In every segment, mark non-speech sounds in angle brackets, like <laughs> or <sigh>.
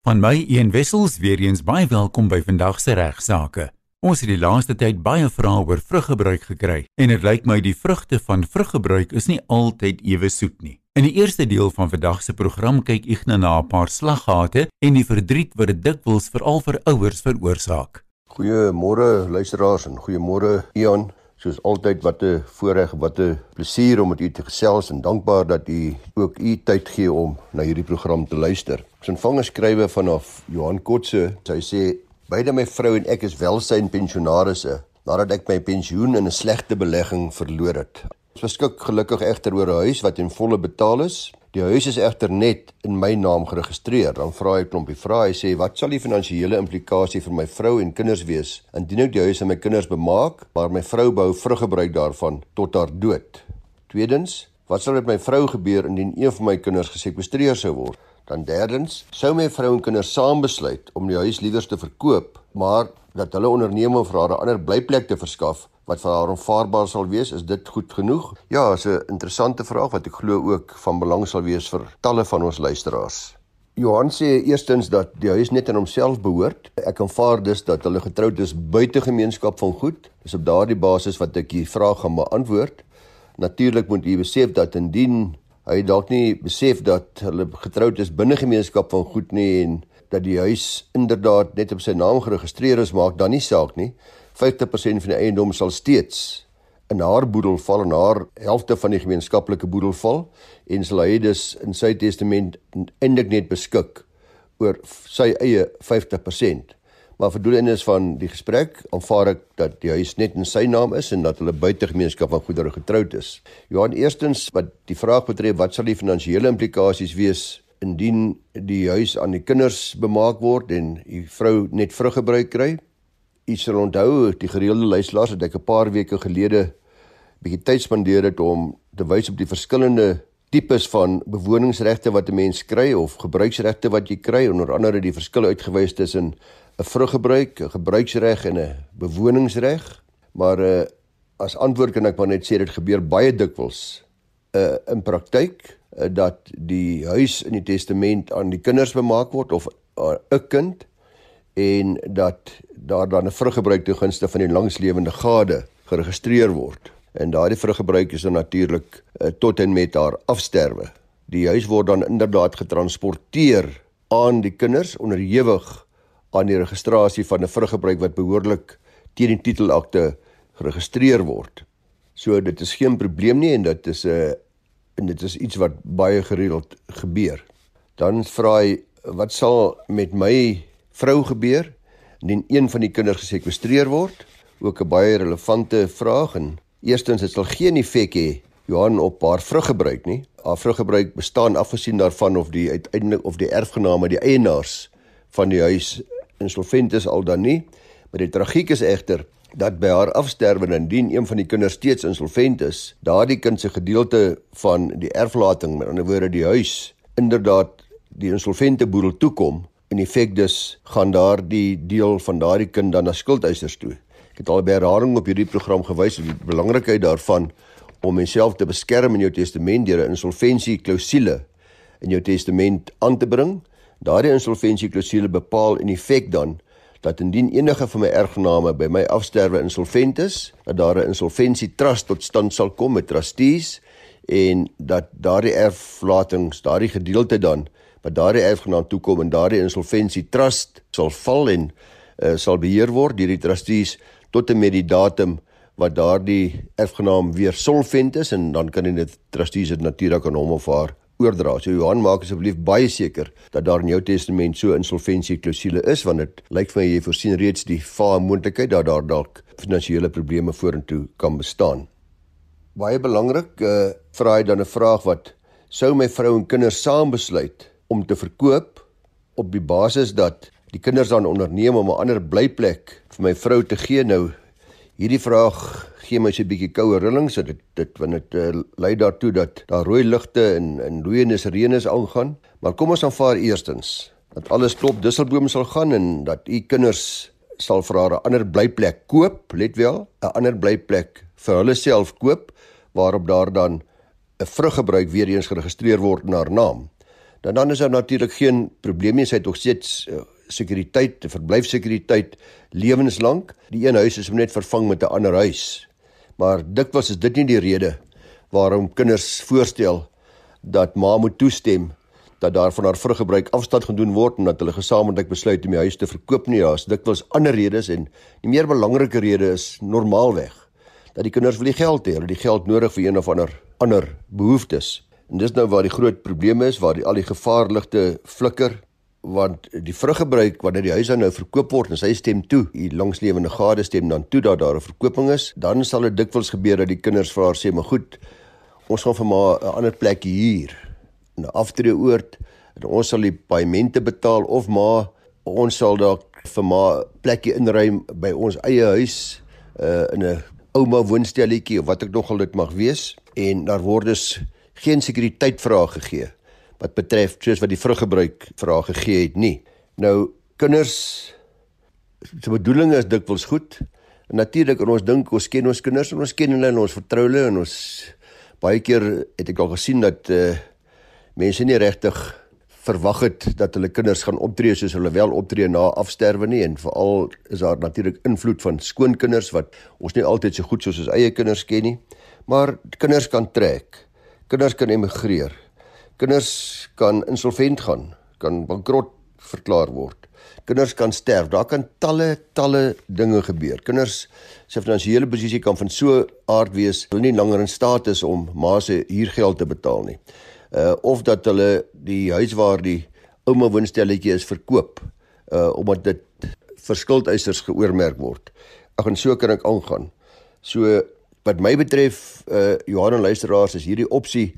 Van my een wissels weer eens baie welkom by vandag se regsaake. Ons het die laaste tyd baie vrae oor vruggebruik gekry en dit lyk my die vrugte van vruggebruik is nie altyd ewe soet nie. In die eerste deel van vandag se program kyk Ignas na 'n paar slaggate en die verdriet wat dit dikwels veral vir ouers veroorsaak. Goeiemôre luisteraars en goeiemôre Ian. Soos altyd wat 'n voorreg, wat 'n plesier om met u te gesels en dankbaar dat u ook u tyd gee om na hierdie program te luister. 'n skrywe vanaf Johan Kotse. Hy sê: "Beide my vrou en ek is welsyn pensionaarsse nadat ek my pensioen in 'n slegte belegging verloor het. Ons beskik gelukkig egter oor 'n huis wat in volle betaal is Die huis is egter net in my naam geregistreer. Dan vra hy 'n klompie vrae. Hy sê: "Wat sal die finansiële implikasie vir my vrou en kinders wees indien ek die huis aan my kinders bemaak, maar my vrou bou vruggebruik daarvan tot haar dood?" Tweedens: "Wat sal met my vrou gebeur indien een van my kinders gesekwestreer sou word?" Dan derdens: "Sou my vrou en kinders saam besluit om die huis liewers te verkoop, maar dat hulle onderneem om vir haar 'n ander blyplek te verskaf wat vir haar aanvaarbaar sal wees, is dit goed genoeg? Ja, is 'n interessante vraag wat ek glo ook van belang sal wees vir talle van ons luisteraars. Johan sê eerstens dat die huis net aan homself behoort. Ek aanvaar dus dat hulle getroud is buite gemeenskap van goed. Dis op daardie basis wat ek die vraag gaan beantwoord. Natuurlik moet u besef dat indien hy dalk nie besef dat hulle getroud is binne gemeenskap van goed nie en dat die huis inderdaad net op sy naam geregistreer is, maak dan nie saak nie. 50% van die eiendom sal steeds in haar boedel val en haar helfte van die gemeenskaplike boedel val en sal hy dus in sy testament eintlik net beskik oor sy eie 50%. Maar vir doeleindes van die gesprek aanvaar ek dat die huis net in sy naam is en dat hulle buite gemeenskap van goedere getroud is. Johan eerstens wat die vraag betref wat sal die finansiële implikasies wees indien die huis aan die kinders bemaak word en die vrou net vruggebruik kry? U sal onthou die gereelde luisteraars het ek 'n paar weke gelede bietjie tyd spandeer het om te wys op die verskillende tipes van bewoningsregte wat 'n mens kry of gebruiksregte wat jy kry onder andere die verskille uitgewys tussen 'n vruggebruik, 'n gebruiksreg en 'n bewoningsreg. Maar uh, as antwoord kan ek maar net sê dit gebeur baie dikwels uh, in praktyk uh, dat die huis in die testament aan die kinders bemaak word of 'n uh, kind en dat daar dan 'n vruggebruik ten gunste van die langslewende gade geregistreer word. En daardie vruggebruik is dan natuurlik uh, tot en met haar afsterwe. Die huis word dan inderdaad getransporteer aan die kinders onderhewig aan die registrasie van 'n vruggebruik wat behoorlik teen die titelakte geregistreer word. So dit is geen probleem nie en dit is 'n uh, en dit is iets wat baie gereeld gebeur. Dan vra hy wat sal met my vrou gebeur indien een van die kinders gesekwestreer word? Ook 'n baie relevante vraag en eerstens dit sal geen effek hê Johan op haar vruggebruik nie. Haar vruggebruik bestaan afgesien daarvan of die uiteindelik of die erfgename die eienaars van die huis insolvent is al dan nie. Maar die tragiek is egter dat by haar afsterwe indien een van die kinders steeds insolvent is, daardie kind se gedeelte van die erflating, met ander woorde die huis, inderdaad die insolvente boedel toekom in effek dus gaan daardie deel van daardie kind dan na skuldeisers toe. Ek het al by herhaling op hierdie program gewys op die belangrikheid daarvan om jouself te beskerm in jou testament deur 'n insolventie klousule in jou testament aan te bring. Daardie insolventie klousule bepaal in effek dan dat indien enige van my erfgename by my afsterwe insolvent is, dat daar 'n insolventie trust tot stand sal kom met trustees en dat daardie erflatings, daardie gedeelte dan wat daardie erfgenaam toekom en daardie insolventie trust sal val en uh, sal beheer word deur die trustees tot en met die datum wat daardie erfgenaam weer solvent is en dan kan die trustees dit natuurlik aan hom of haar oordra. So Johan maak asseblief baie seker dat daar in jou testament so insolventie klousule is want dit lyk vir my jy voorsien reeds die vaar moontlikheid dat daar dalk finansiële probleme vorentoe kan bestaan. Baie belangrik, uh, vra hy dan 'n vraag wat sou my vrou en kinders saam besluit om te verkoop op die basis dat die kinders dan onderneem om 'n ander blyplek vir my vrou te gee nou hierdie vraag gee my so 'n bietjie koue rillings so dit dit wanneer dit uh, lei daartoe dat daar rooi ligte en en loeiende sirenes aangaan maar kom ons aanvaar eerstens dat alles klop dusselboom sal gaan en dat u kinders sal vir haar 'n ander blyplek koop let wel 'n ander blyplek vir hulle self koop waarop daar dan 'n vruggebruik weer eens geregistreer word in haar naam Dan dan is daar natuurlik geen probleem nie, sy het nog steeds uh, sekuriteit, verblyfsekuriteit lewenslank. Die een huis is net vervang met 'n ander huis. Maar dikwels is dit nie die rede waarom kinders voorstel dat ma moet toestem dat daar van haar vruggebruik afstand gedoen word en dat hulle gesamentlik besluit om die huis te verkoop nie. Daar's dikwels ander redes en die meer belangrike rede is normaalweg dat die kinders wil die geld hê, hulle die geld nodig vir een of ander ander behoeftes. En dis nou waar die groot probleem is, waar die al die gevaarligte flikker want die vruggebruik wanneer die huis dan nou verkoop word en sy stem toe, die langslewende gade stem dan toe dat daar 'n verkoping is, dan sal dit dikwels gebeur dat die kinders haar sê, "Maar goed, ons gaan vir maar 'n ander plek hier, 'n aftreeoord en ons sal die paemente betaal of maar ons sal dalk vir maar plekkie inruim by ons eie huis uh, in 'n ouma woonstelletjie of wat ek nogal dit mag wees. En daar word dus geen sekuriteit vrae gegee wat betref soos wat die vruggebruik vrae gegee het nie. Nou kinders se bedoeling is dikwels goed. En natuurlik en ons dink ons ken ons kinders en ons ken hulle en ons vertrou hulle en ons baie keer het ek al gesien dat uh, mense nie regtig verwag het dat hulle kinders gaan optree soos hulle wel optree na afsterwe nie en veral is daar natuurlik invloed van skoonkinders wat ons nie altyd so goed soos ons eie kinders ken nie. Maar kinders kan trek. Kinders kan emigreer. Kinders kan insolvent gaan, kan bankrot verklaar word. Kinders kan sterf. Daar kan talle talle dinge gebeur. Kinders se finansiële posisie kan van so aard wees hulle nie langer in staat is om ma se huurgeld te betaal nie. Uh of dat hulle die huis waar die ouma woonstelletjie is verkoop uh omdat dit vir skuldeisers geoormerk word. Ag en so kan ek aangaan. So wat my betref uh Johan en luisteraars is hierdie opsie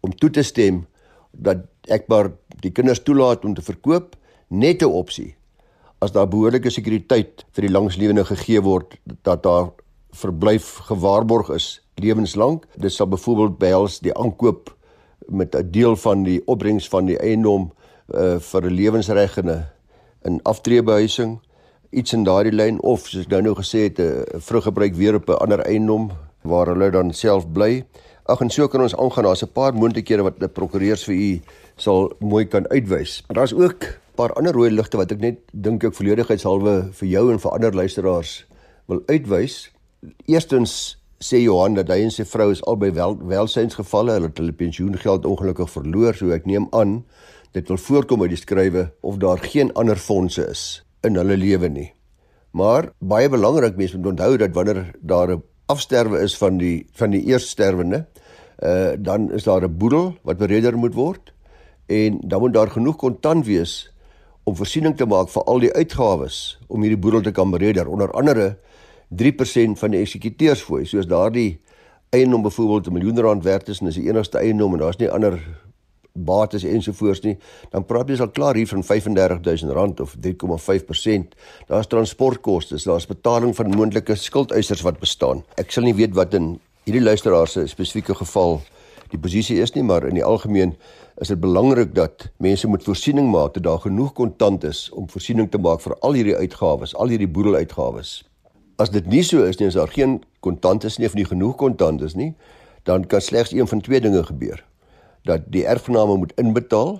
om toe te stem dat ek maar die kinders toelaat om te verkoop net 'n opsie. As daar behoorlike sekuriteit vir die langslewende gegee word dat daar verblyf gewaarborg is lewenslank dit sal byvoorbeeld behels die aankoop met 'n deel van die opbrengs van die eiendom uh, vir 'n lewensreg en 'n aftreebehuising iets in daardie lyn of soos ek nou nou gesê het 'n vruggebruik weer op 'n ander eiendom waar hulle dan self bly Ag en so kan ons aangaan. Daar's 'n paar moontlikhede wat die prokureurs vir u sal mooi kan uitwys. Daar's ook 'n paar ander rooi ligte wat ek net dink ek volledigheidshalwe vir jou en vir ander luisteraars wil uitwys. Eerstens sê Johan dat hy en sy vrou is albei wel welsynsgevalle, hulle het hulle pensioengeld ongelukkig verloor, so ek neem aan dit wil voorkom uit die skrywe of daar geen ander fondse is in hulle lewe nie. Maar baie belangrik mense moet onthou dat wanneer daar 'n afsterwe is van die van die eerststerwende, uh dan is daar 'n boedel wat bereder moet word en dan moet daar genoeg kontant wees om voorsiening te maak vir al die uitgawes om hierdie boedel te kan bereder. Onder andere 3% van die eksekuteursfooi soos daardie eiendom byvoorbeeld 'n miljoen rand werd is en is die enigste eiendom en daar's nie ander bates ensovoorts nie dan praat jy al klaar hier van R35000 of 3,5% daar's transportkoste daar's betaling van moontlike skuldeisers wat bestaan. Ek sal nie weet wat in hierdie luisteraars se spesifieke geval die posisie is nie, maar in die algemeen is dit belangrik dat mense moet voorsiening maak dat daar genoeg kontant is om voorsiening te maak vir al hierdie uitgawes, al hierdie boedeluitgawes. As dit nie so is nie, as daar geen kontant is nie of nie genoeg kontant is nie, dan kan slegs een van twee dinge gebeur. Dat die erfgename moet inbetaal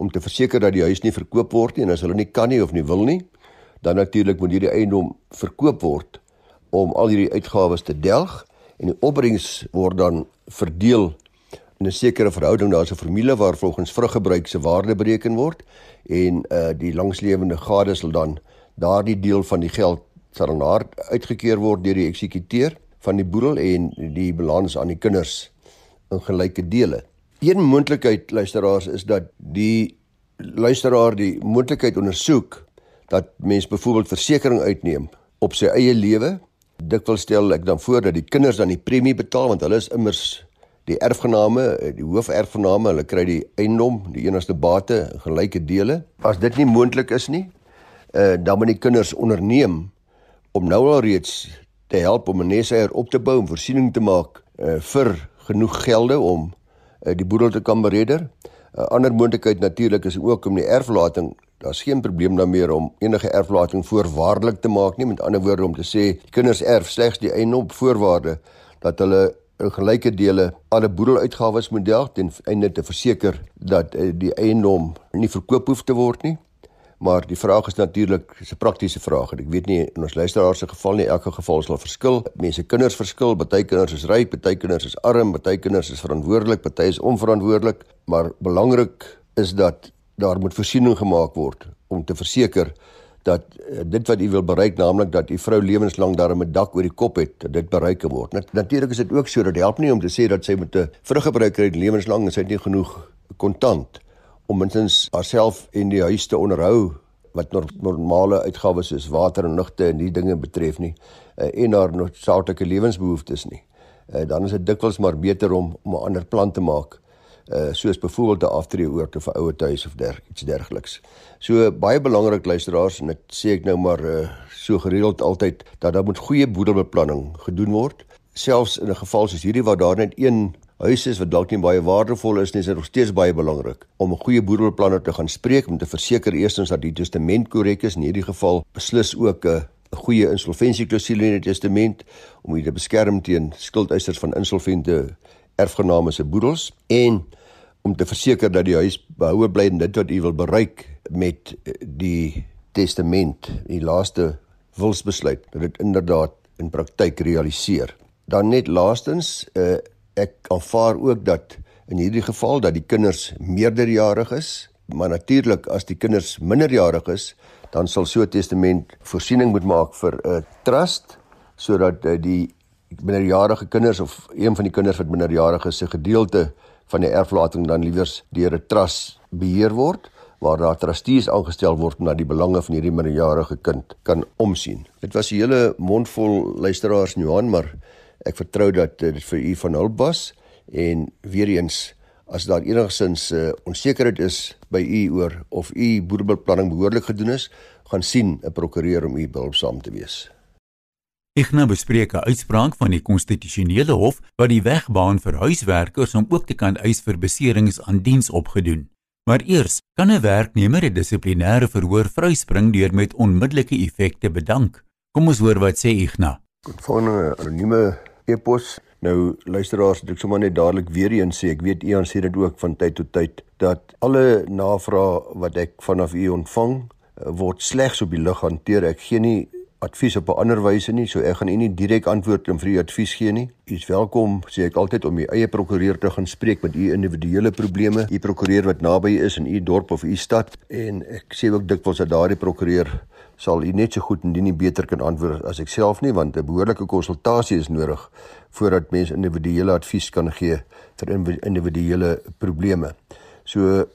om te verseker dat die huis nie verkoop word nie en as hulle nie kan nie of nie wil nie, dan natuurlik moet hierdie eiendom verkoop word om al hierdie uitgawes te delg en die opbrengs word dan verdeel in 'n sekere verhouding daar's 'n formule waar volgens vruggebruik se waarde bereken word en uh die langslewende gade sal dan daardie deel van die geld sal na uitgekeer word deur die eksekuteur van die boedel en die balans aan die kinders in gelyke dele. Een moontlikheid luisteraars is dat die luisteraar die moontlikheid ondersoek dat mens byvoorbeeld versekerings uitneem op sy eie lewe dikwels stel ek dan voor dat die kinders dan die premie betaal want hulle is immers die erfgename, eh, die hooferfgename, hulle kry die eiendom, die enigste bate in gelyke dele. As dit nie moontlik is nie, uh, dan moet die kinders onderneem om nou al reeds te help om 'n neseier op te bou en voorsiening te maak uh, vir genoeg gelde om uh, die boedel te kan bereder. 'n uh, Ander moontlikheid natuurlik is ook om die erflating daar's geen probleem daarmee om enige erflating voorwaardelik te maak nie met ander woorde om te sê kinders erf slegs die eiendom op voorwaarde dat hulle in gelyke dele alle boedeluitgawes moet delg ten einde te verseker dat uh, die eiendom nie verkoop hoef te word nie. Maar die vraag is natuurlik 'n praktiese vraag en ek weet nie in ons luisteraars se geval nie elke geval sal verskil. Mense kinders verskil, baie kinders is ryk, baie kinders is arm, baie kinders is verantwoordelik, baie is onverantwoordelik, maar belangrik is dat daar moet voorsiening gemaak word om te verseker dat uh, dit wat u wil bereik naamlik dat u vrou lewenslang daar 'n dak oor die kop het dat dit bereik word. Net, natuurlik is dit ook so dat help nie om te sê dat sy met 'n vruggebruik kry lewenslang en sy het nie genoeg kontant om minstens haarself en die huis te onderhou wat normale uitgawes soos water en ligte en die dinge betref nie uh, en haar noodsaaklike lewensbehoeftes nie. Uh, dan is dit dikwels maar beter om om 'n ander plan te maak uh soos byvoorbeeld 'n aftreeoord of 'n ouer huis of der, iets dergeliks. So baie belangrik luisteraars en dit sê ek nou maar uh so gereeld altyd dat daar moet goeie boedelbeplanning gedoen word. Selfs in 'n geval soos hierdie waar daar net een huis is wat dalk nie baie waardevol is nie, is dit nog steeds baie belangrik om 'n goeie boedelbeplanner te gaan spreek om te verseker eerstens dat die testament korrek is. In hierdie geval beslis ook 'n 'n goeie insolvensieklausule in die testament om dit te beskerm teen skuldeisers van insolvente erfgename se boedels en om te verseker dat die huis behoue bly en dit wat u wil bereik met eh, die testament, die laaste wilsbesluit, dat dit inderdaad in praktyk realiseer. Dan net laastens, uh, ek aanvaar ook dat in hierdie geval dat die kinders meerderjarig is, maar natuurlik as die kinders minderjarig is, dan sal so 'n testament voorsiening moet maak vir 'n trust sodat uh, die minderjarige kinders of een van die kinders wat minderjarig is se gedeelte van die erflating dan liewers deur 'n trust beheer word waar daar trustees aangestel word om na die belange van hierdie minderjarige kind kan omsien. Dit was 'n hele mondvol luisteraars in Johan, maar ek vertrou dat dit vir u van hulp was en weer eens as daar enigsins uh, onsekerheid is by u oor of u boedelbeplanning behoorlik gedoen is, gaan sien 'n prokureur om u behulpsaam te wees. Ek nou bespreek 'n uitspraak van die konstitusionele hof wat die weg baan vir huiswerkers om ook te kan eis vir beserings aan diens opgedoen. Maar eers, kan 'n werknemer 'n dissiplinêre verhoor vryspring deur met onmiddellike effek te bedank? Kom ons hoor wat sê Igna. Volgende anonieme e-pos. Nou luisteraars, ek sommer net dadelik weer eens sê, ek weet Ian sê dit ook van tyd tot tyd dat alle navrae wat ek vanaf u ontvang word slegs op die lug hanteer. Ek gee nie advies op 'n ander wyse nie, so ek gaan u nie direk antwoord en vir u advies gee nie. U is welkom, sê ek altyd om u eie prokureur te gaan spreek met u individuele probleme. U prokureur wat naby is in u dorp of u stad en ek sê ook dikwels dat daardie prokureur sal u net so goed en nie beter kan antwoord as ek self nie, want 'n behoorlike konsultasie is nodig voordat mens individuele advies kan gee vir individuele probleme. So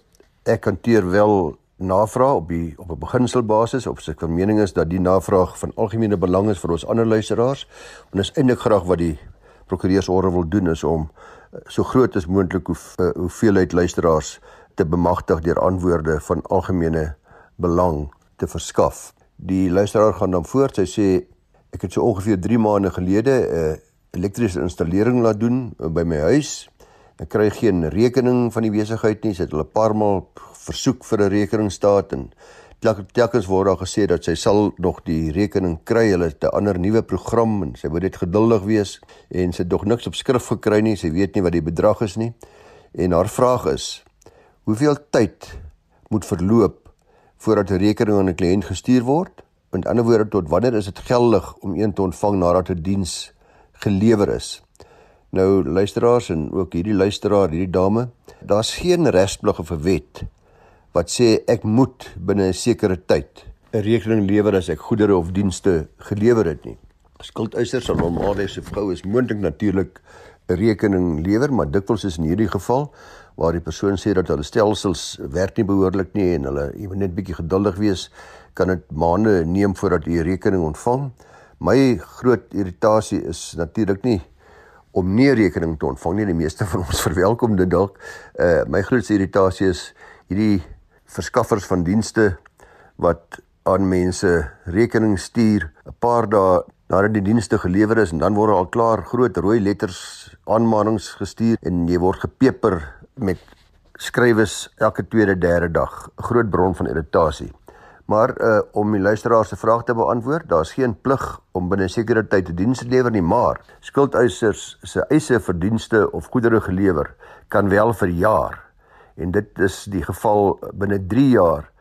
ek hanteer wel navraag op die op 'n beginselbasis of van mening is dat die navraag van algemene belang is vir ons ander luisteraars en is eintlik graag wat die prokureursorde wil doen is om eh, so groot as moontlik hoe uh, hoeveelheid luisteraars te bemagtig deur antwoorde van algemene belang te verskaf. Die luisteraar gaan dan voort. Sy sê ek het so ongeveer 3 maande gelede 'n uh, eh, elektriese installering laat doen uh, by my huis. Ek kry geen rekening van die besigheid nie. Sy het hulle 'n paar maal versoek vir 'n rekeningstaat en telkens word daar gesê dat sy sal nog die rekening kry. Hulle het 'n ander nuwe program en sy moet net geduldig wees en sy het nog niks op skrif gekry nie. Sy weet nie wat die bedrag is nie. En haar vraag is: Hoeveel tyd moet verloop voordat 'n rekening aan 'n kliënt gestuur word? Met ander woorde, tot wanneer is dit geldig om een te ontvang nadat 'n diens gelewer is? Nou luisteraars en ook hierdie luisteraar, hierdie dame, daar's geen regsplig of 'n wet wat sê ek moet binne 'n sekere tyd 'n rekening lewer as ek goedere of dienste gelewer het nie. Skuldeisers sal normaalweg so vrou is moontlik natuurlik 'n rekening lewer, maar dikwels is in hierdie geval waar die persoon sê dat hulle stelsels werk nie behoorlik nie en hulle jy moet net bietjie geduldig wees, kan dit maande neem voordat u 'n rekening ontvang. My groot irritasie is natuurlik nie om nie rekening te ontvang nie. Die meeste van ons <laughs> verwelkom dit dalk. Uh my grootste irritasie is hierdie verskaffers van dienste wat aan mense rekening stuur 'n paar dae nadat die dienste gelewer is en dan word al klaar groot rooi letters aanmanings gestuur en jy word gepeper met skrywes elke tweede derde dag 'n groot bron van irritasie Maar uh om die luisteraar se vraag te beantwoord, daar's geen plig om binne 'n sekere tyd 'n diens te lewer nie, maar skuldeisers se eise vir dienste of goedere gelewer kan wel vir jaar. En dit is die geval binne 3 jaar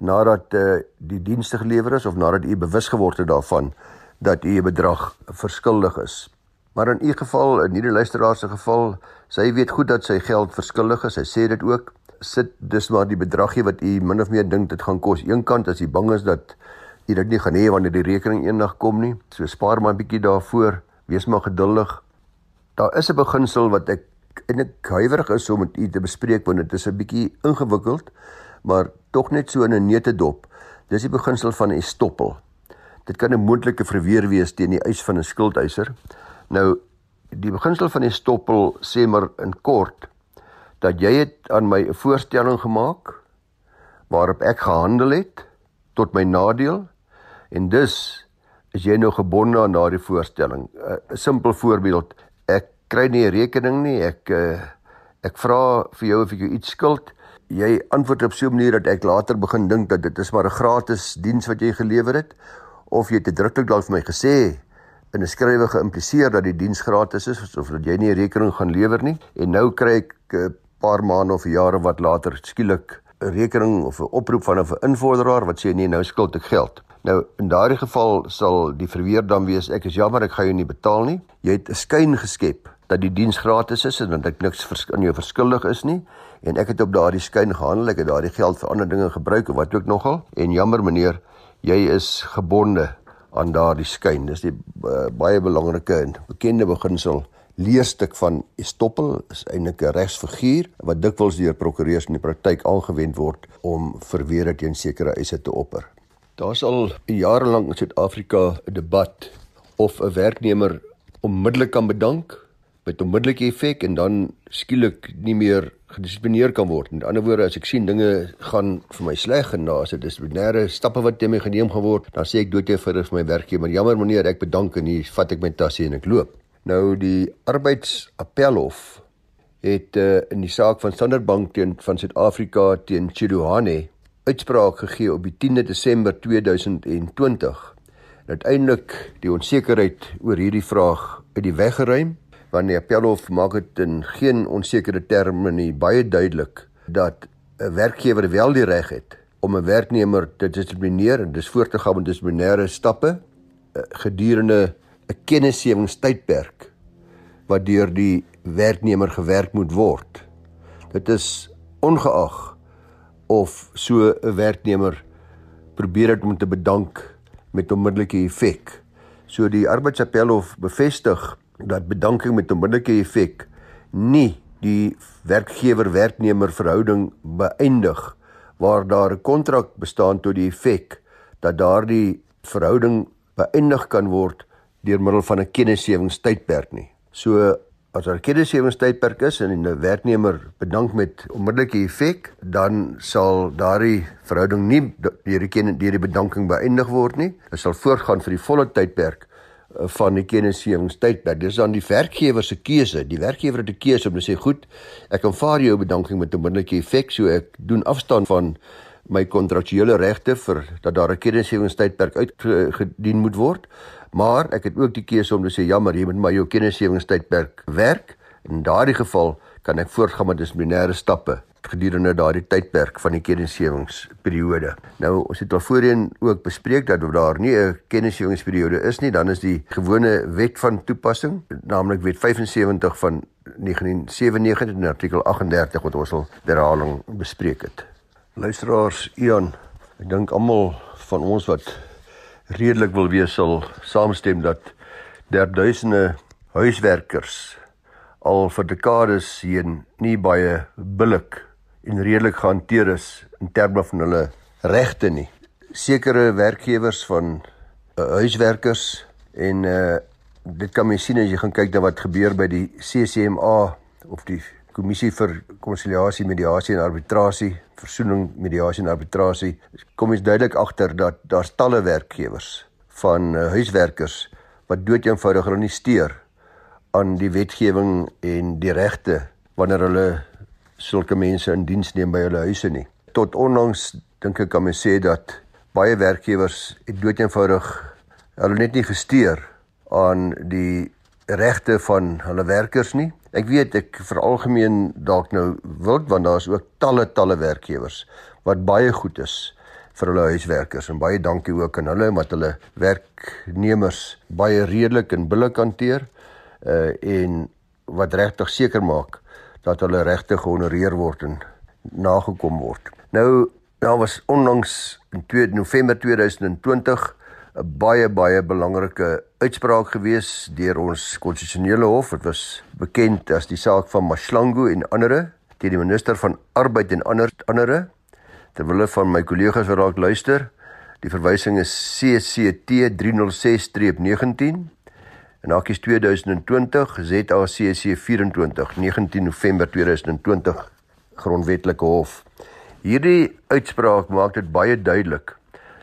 nadat uh die dienste gelewer is of nadat u bewus geword het daarvan dat u 'n bedrag verskuldig is. Maar in u geval, in hierdie luisteraar se geval, sy weet goed dat sy geld verskuldig is. Sy sê dit ook sit dis maar die bedragie wat u min of meer dink dit gaan kos. Eenkant as jy bang is dat u dit nie gaan hê wanneer die rekening eendag kom nie. So spaar maar 'n bietjie daarvoor. Wees maar geduldig. Daar is 'n beginsel wat ek en ek huiwerig is om u te bespreek want dit is 'n bietjie ingewikkeld, maar tog net so in 'n neutedop. Dis die beginsel van 'n stoppel. Dit kan 'n moontlike verweer wees teen die eis van 'n skuldeiser. Nou die beginsel van die stoppel sê maar in kort dat jy het aan my 'n voorstelling gemaak waarop ek gehandel het tot my nadeel en dus is jy nou gebonde aan daardie voorstelling. 'n Simpel voorbeeld, kry nie 'n rekening nie, ek eh, ek vra vir jou of ek jou iets skuld. Jy antwoord op so 'n manier dat ek later begin dink dat dit is maar 'n gratis diens wat jy gelewer het of jy het uitdruklik dalk vir my gesê in 'n skrywe geïmpliseer dat die diens gratis is of dat jy nie 'n rekening gaan lewer nie en nou kry ek 'n uh, paar maande of jare wat later skielik 'n rekening of 'n oproep van 'n invorderaar wat sê nee nou skuld ek geld. Nou in daardie geval sal die verweer dan wees ek is jammer ek gaan jou nie betaal nie. Jy het 'n skyn geskep dat die diens gratis is en dat ek niks aan jou verskuldig is nie. En ek het op daardie skyn gehandel ek het daardie geld vir ander dinge gebruik of wat ook nogal. En jammer meneer jy is gebonde aan daardie skyn. Dis die uh, baie belangrike en bekende beginsel leerstuk van estoppel is eintlik 'n regsfiguur wat dikwels deur prokureurs in die praktyk aangewend word om verweer teen sekere eise te opper. Daar's al jare lank in Suid-Afrika 'n debat of 'n werknemer onmiddellik kan bedank met onmiddellike effek en dan skielik nie meer gedissiplineer kan word. Met ander woorde, as ek sien dinge gaan vir my sleg en daar's 'n dissiplinêre stappe wat teen my geneem geword, dan sê ek dood jy vir my werkgewer, jammer meneer, ek bedank en hier vat ek my tasse en ek loop. Nou die arbeidsappelhof het uh, in die saak van Standard Bank teen van Suid-Afrika teen Chiduhane uitspraak gegee op die 10de Desember 2020. Uiteindelik die onsekerheid oor hierdie vraag uit die weg geruim want die appelhof maak dit in geen onsekere terme nie baie duidelik dat 'n werkgewer wel die reg het om 'n werknemer te dissiplineer en dis voort te gaan met dissiplinêre stappe uh, gedurende 'n kennisgewingstydperk wat deur die werknemer gewerk moet word. Dit is ongeag of so 'n werknemer probeer het om te bedank met onmiddellike effek. So die arbeidsappelhof bevestig dat bedanking met onmiddellike effek nie die werkgewer-werknemer verhouding beëindig waar daar 'n kontrak bestaan tot die effek dat daardie verhouding beëindig kan word deur middel van 'n kennisgewingstydperk nie. So as daar 'n kennisgewingstydperk is en 'n werknemer bedank met onmiddellike effek, dan sal daardie verhouding nie deur die deur die bedanking beëindig word nie. Dit sal voortgaan vir die volle tydperk van die kennisgewingstydperk. Dis dan die werkgewer se keuse. Die werkgewer het 'n keuse om te sê, "Goed, ek aanvaar jou bedanking met onmiddellike effek, so ek doen afstand van my kontraktuele regte vir dat daar 'n kennisgewingstydperk uitgedien moet word." Maar ek het ook die keuse om te sê jammer, jy moet maar jou kennisgewingstydperk werk. In daardie geval kan ek voortgaan met dissiplinêre stappe gedurende daardie tydperk van die kennisgewingsperiode. Nou, ons het al voorheen ook bespreek dat daar nie 'n kennisgewingsperiode is nie, dan is die gewone wet van toepassing, naamlik wet 75 van 1997 en artikel 38 wat ons al herhaling bespreek het. Luisteraars, Ian, ek dink almal van ons wat redelik wil wees sal saamstem dat der duisende huiswerkers al vir dekades heen nie baie billik en redelik gehanteer is in terme van hulle regte nie. Sekere werkgewers van uh, huiswerkers en uh, dit kan mens sien as jy gaan kyk na wat gebeur by die CCMA of die kommissie vir konsiliasie, mediasie en arbitrasie, versoening, mediasie en arbitrasie, kom ons duidelik agter dat daar talle werkgewers van uh, huiswerkers wat dood eenvoudig hulle nie steur aan die wetgewing en die regte wanneer hulle sulke mense in diens neem by hulle huise nie. Tot onlangs dink ek kan mens sê dat baie werkgewers het doeteenvoudig hulle net nie gesteer aan die regte van hulle werkers nie. Ek weet ek veralgemeen dalk nou wild want daar's ook talle talle werkgewers wat baie goed is vir hulle huiswerkers en baie dankie ook aan hulle omdat hulle werknemers baie redelik en billik hanteer uh en wat regtig seker maak dat hulle regte gehonoreer word en nagekom word. Nou daar was onlangs in 2 November 2020 'n baie baie belangrike uitspraak gewees deur ons konstitusionele hof. Dit was bekend as die saak van Mashlangu en ander teen die minister van arbeid en ander ander terwyl van my kollegas wat dalk luister. Die verwysing is CCT 306-19 en hakies 2020 ZACC 24 19 November 2020 grondwetlike hof. Hierdie uitspraak maak dit baie duidelik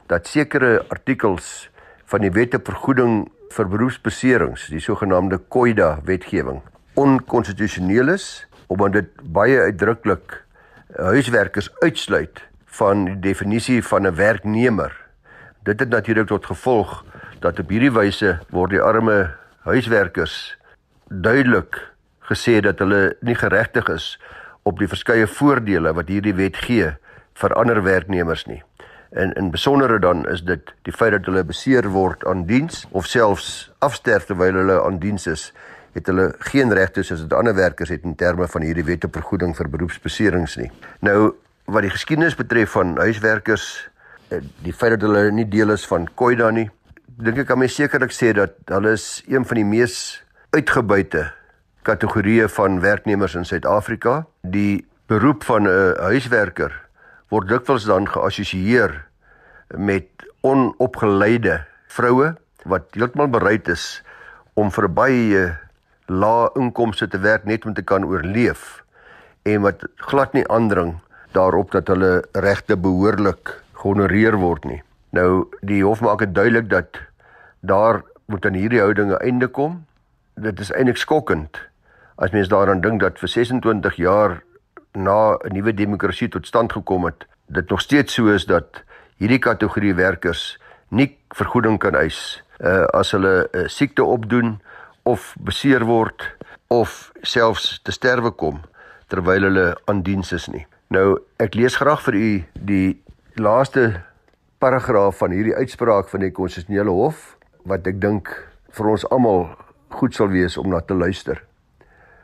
dat sekere artikels van die wette vergoeding vir beroepsbeserings, die sogenaamde COIDA wetgewing, onkonstitusioneel is omdat dit baie uitdruklik huiswerkers uitsluit van die definisie van 'n werknemer. Dit het natuurlik tot gevolg dat op hierdie wyse word die arme huiswerkers duidelik gesê dat hulle nie geregtig is op die verskeie voordele wat hierdie wet gee vir ander werknemers nie. En in besondere dan is dit die feit dat hulle beseer word aan diens of selfs afsterf terwyl hulle aan diens is, het hulle geen regte soos dit ander werkers het in terme van hierdie wet op vergoeding vir beroepsbeserings nie. Nou wat die geskiedenis betref van huiswerkers eh, die feit dat hulle nie deel is van Koida nie dink ek kan my sekerlik sê dat hulle is een van die mees uitgebuite kategorieë van werknemers in Suid-Afrika die beroep van 'n huiswerker word dikwels dan geassosieer met onopgeleide vroue wat heeltemal bereid is om vir baie lae inkomste te werk net om te kan oorleef en wat glad nie aandring daarop dat hulle regte behoorlik gehonoreer word nie. Nou die hof maak dit duidelik dat daar moet aan hierdie houdinge einde kom. Dit is eintlik skokkend as mens daaraan dink dat vir 26 jaar na 'n nuwe demokrasie tot stand gekom het, dit nog steeds so is dat hierdie kategorie werkers nie vergoeding kan eis uh, as hulle 'n uh, siekte opdoen of beseer word of selfs te sterwe kom terwyl hulle aan diens is nie. Nou, ek lees graag vir u die laaste paragraaf van hierdie uitspraak van die konstitusionele hof wat ek dink vir ons almal goed sal wees om na te luister.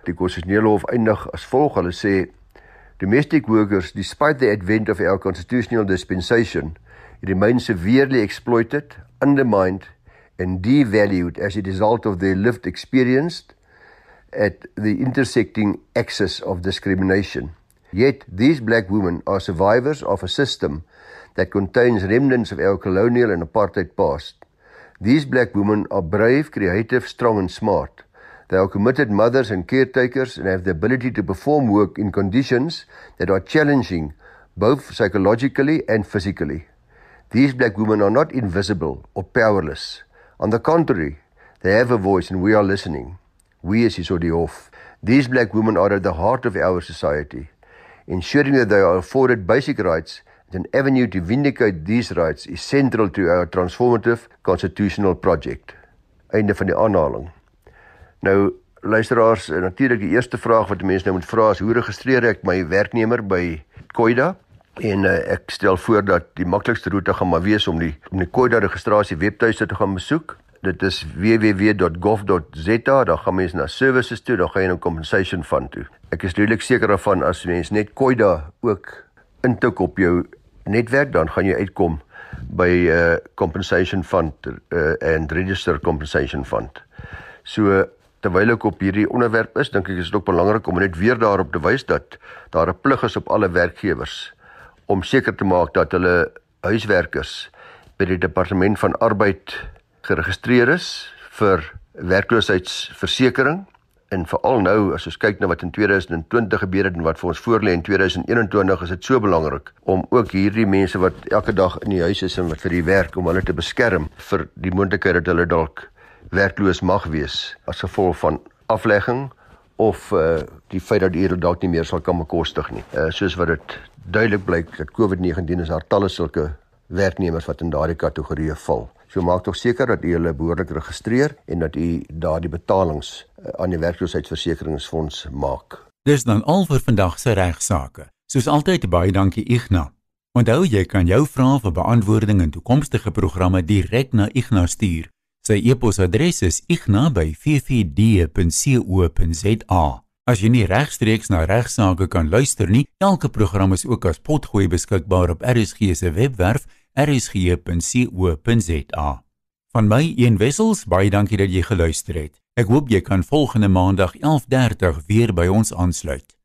Die konstitusionele hof eindig as volg: Hulle sê domestic workers despite the advent of our constitutional dispensation remain severely exploited, undermined and devalued as a result of their lived experience at the intersecting axis of discrimination. Yet these black women are survivors of a system that contains remnants of our colonial and apartheid past. These black women are brave, creative, strong and smart. They are committed mothers and caretakers and have the ability to perform work in conditions that are challenging both psychologically and physically. These black women are not invisible or powerless. On the contrary, they have a voice and we are listening. We as Isodiof. These black women are at the heart of our society. Ensuring that they are afforded basic rights and an avenue to vindicate these rights is central to our transformative constitutional project. Einde van die aanhaling. Nou luisteraars, natuurlik die eerste vraag wat mense nou moet vra is hoe registreer ek my werknemer by Koida? En uh, ek stel voor dat die maklikste roete gaan maar wees om die om die Koida registrasie webtuiste te gaan besoek. Dit is www.gov.za, dan gaan mens na services toe, dan gaan jy na compensation fund toe. Ek is redelik seker daarvan as mens net Koida ook intik op jou netwerk, dan gaan jy uitkom by 'n uh, eh, compensation fund uh, and register compensation fund. So terwyl ek op hierdie onderwerp is, dink ek is dit ook belangrik om net weer daarop te wys dat daar 'n plig is op alle werkgewers om seker te maak dat hulle huiswerkers by die departement van arbeid geregistreer is vir werkloosheidsversekering en veral nou as ons kyk na wat in 2020 gebeur het en wat vir ons voorlê in 2021 is dit so belangrik om ook hierdie mense wat elke dag in die huis is en wat vir die werk om hulle te beskerm vir die moontlikheid dat hulle dalk werkloos mag wees as gevolg van aflegging of uh, die feit dat hulle dalk nie meer sal kan bekostig nie. Uh, soos wat dit duidelik blyk dat COVID-19 is daar talle sulke werknemers wat in daardie kategorie val. So maak tog seker dat u hulle behoorlik registreer en dat u daardie betalings uh, aan die werkloosheidsversekeringsfonds maak. Dis dan al vir vandag se regsaake. Soos altyd baie dankie Ignas. Onthou jy kan jou vrae vir beantwoording in toekomstige programme direk na Ignas stuur. Sy e-posadres is igna@ffd.co.za. As jy nie regstreeks na regsaake kan luister nie, elke program is ook as potgooi beskikbaar op RSG se webwerf rsg.co.za. Van my een wessels, baie dankie dat jy geluister het. Ek hoop jy kan volgende maandag 11:30 weer by ons aansluit.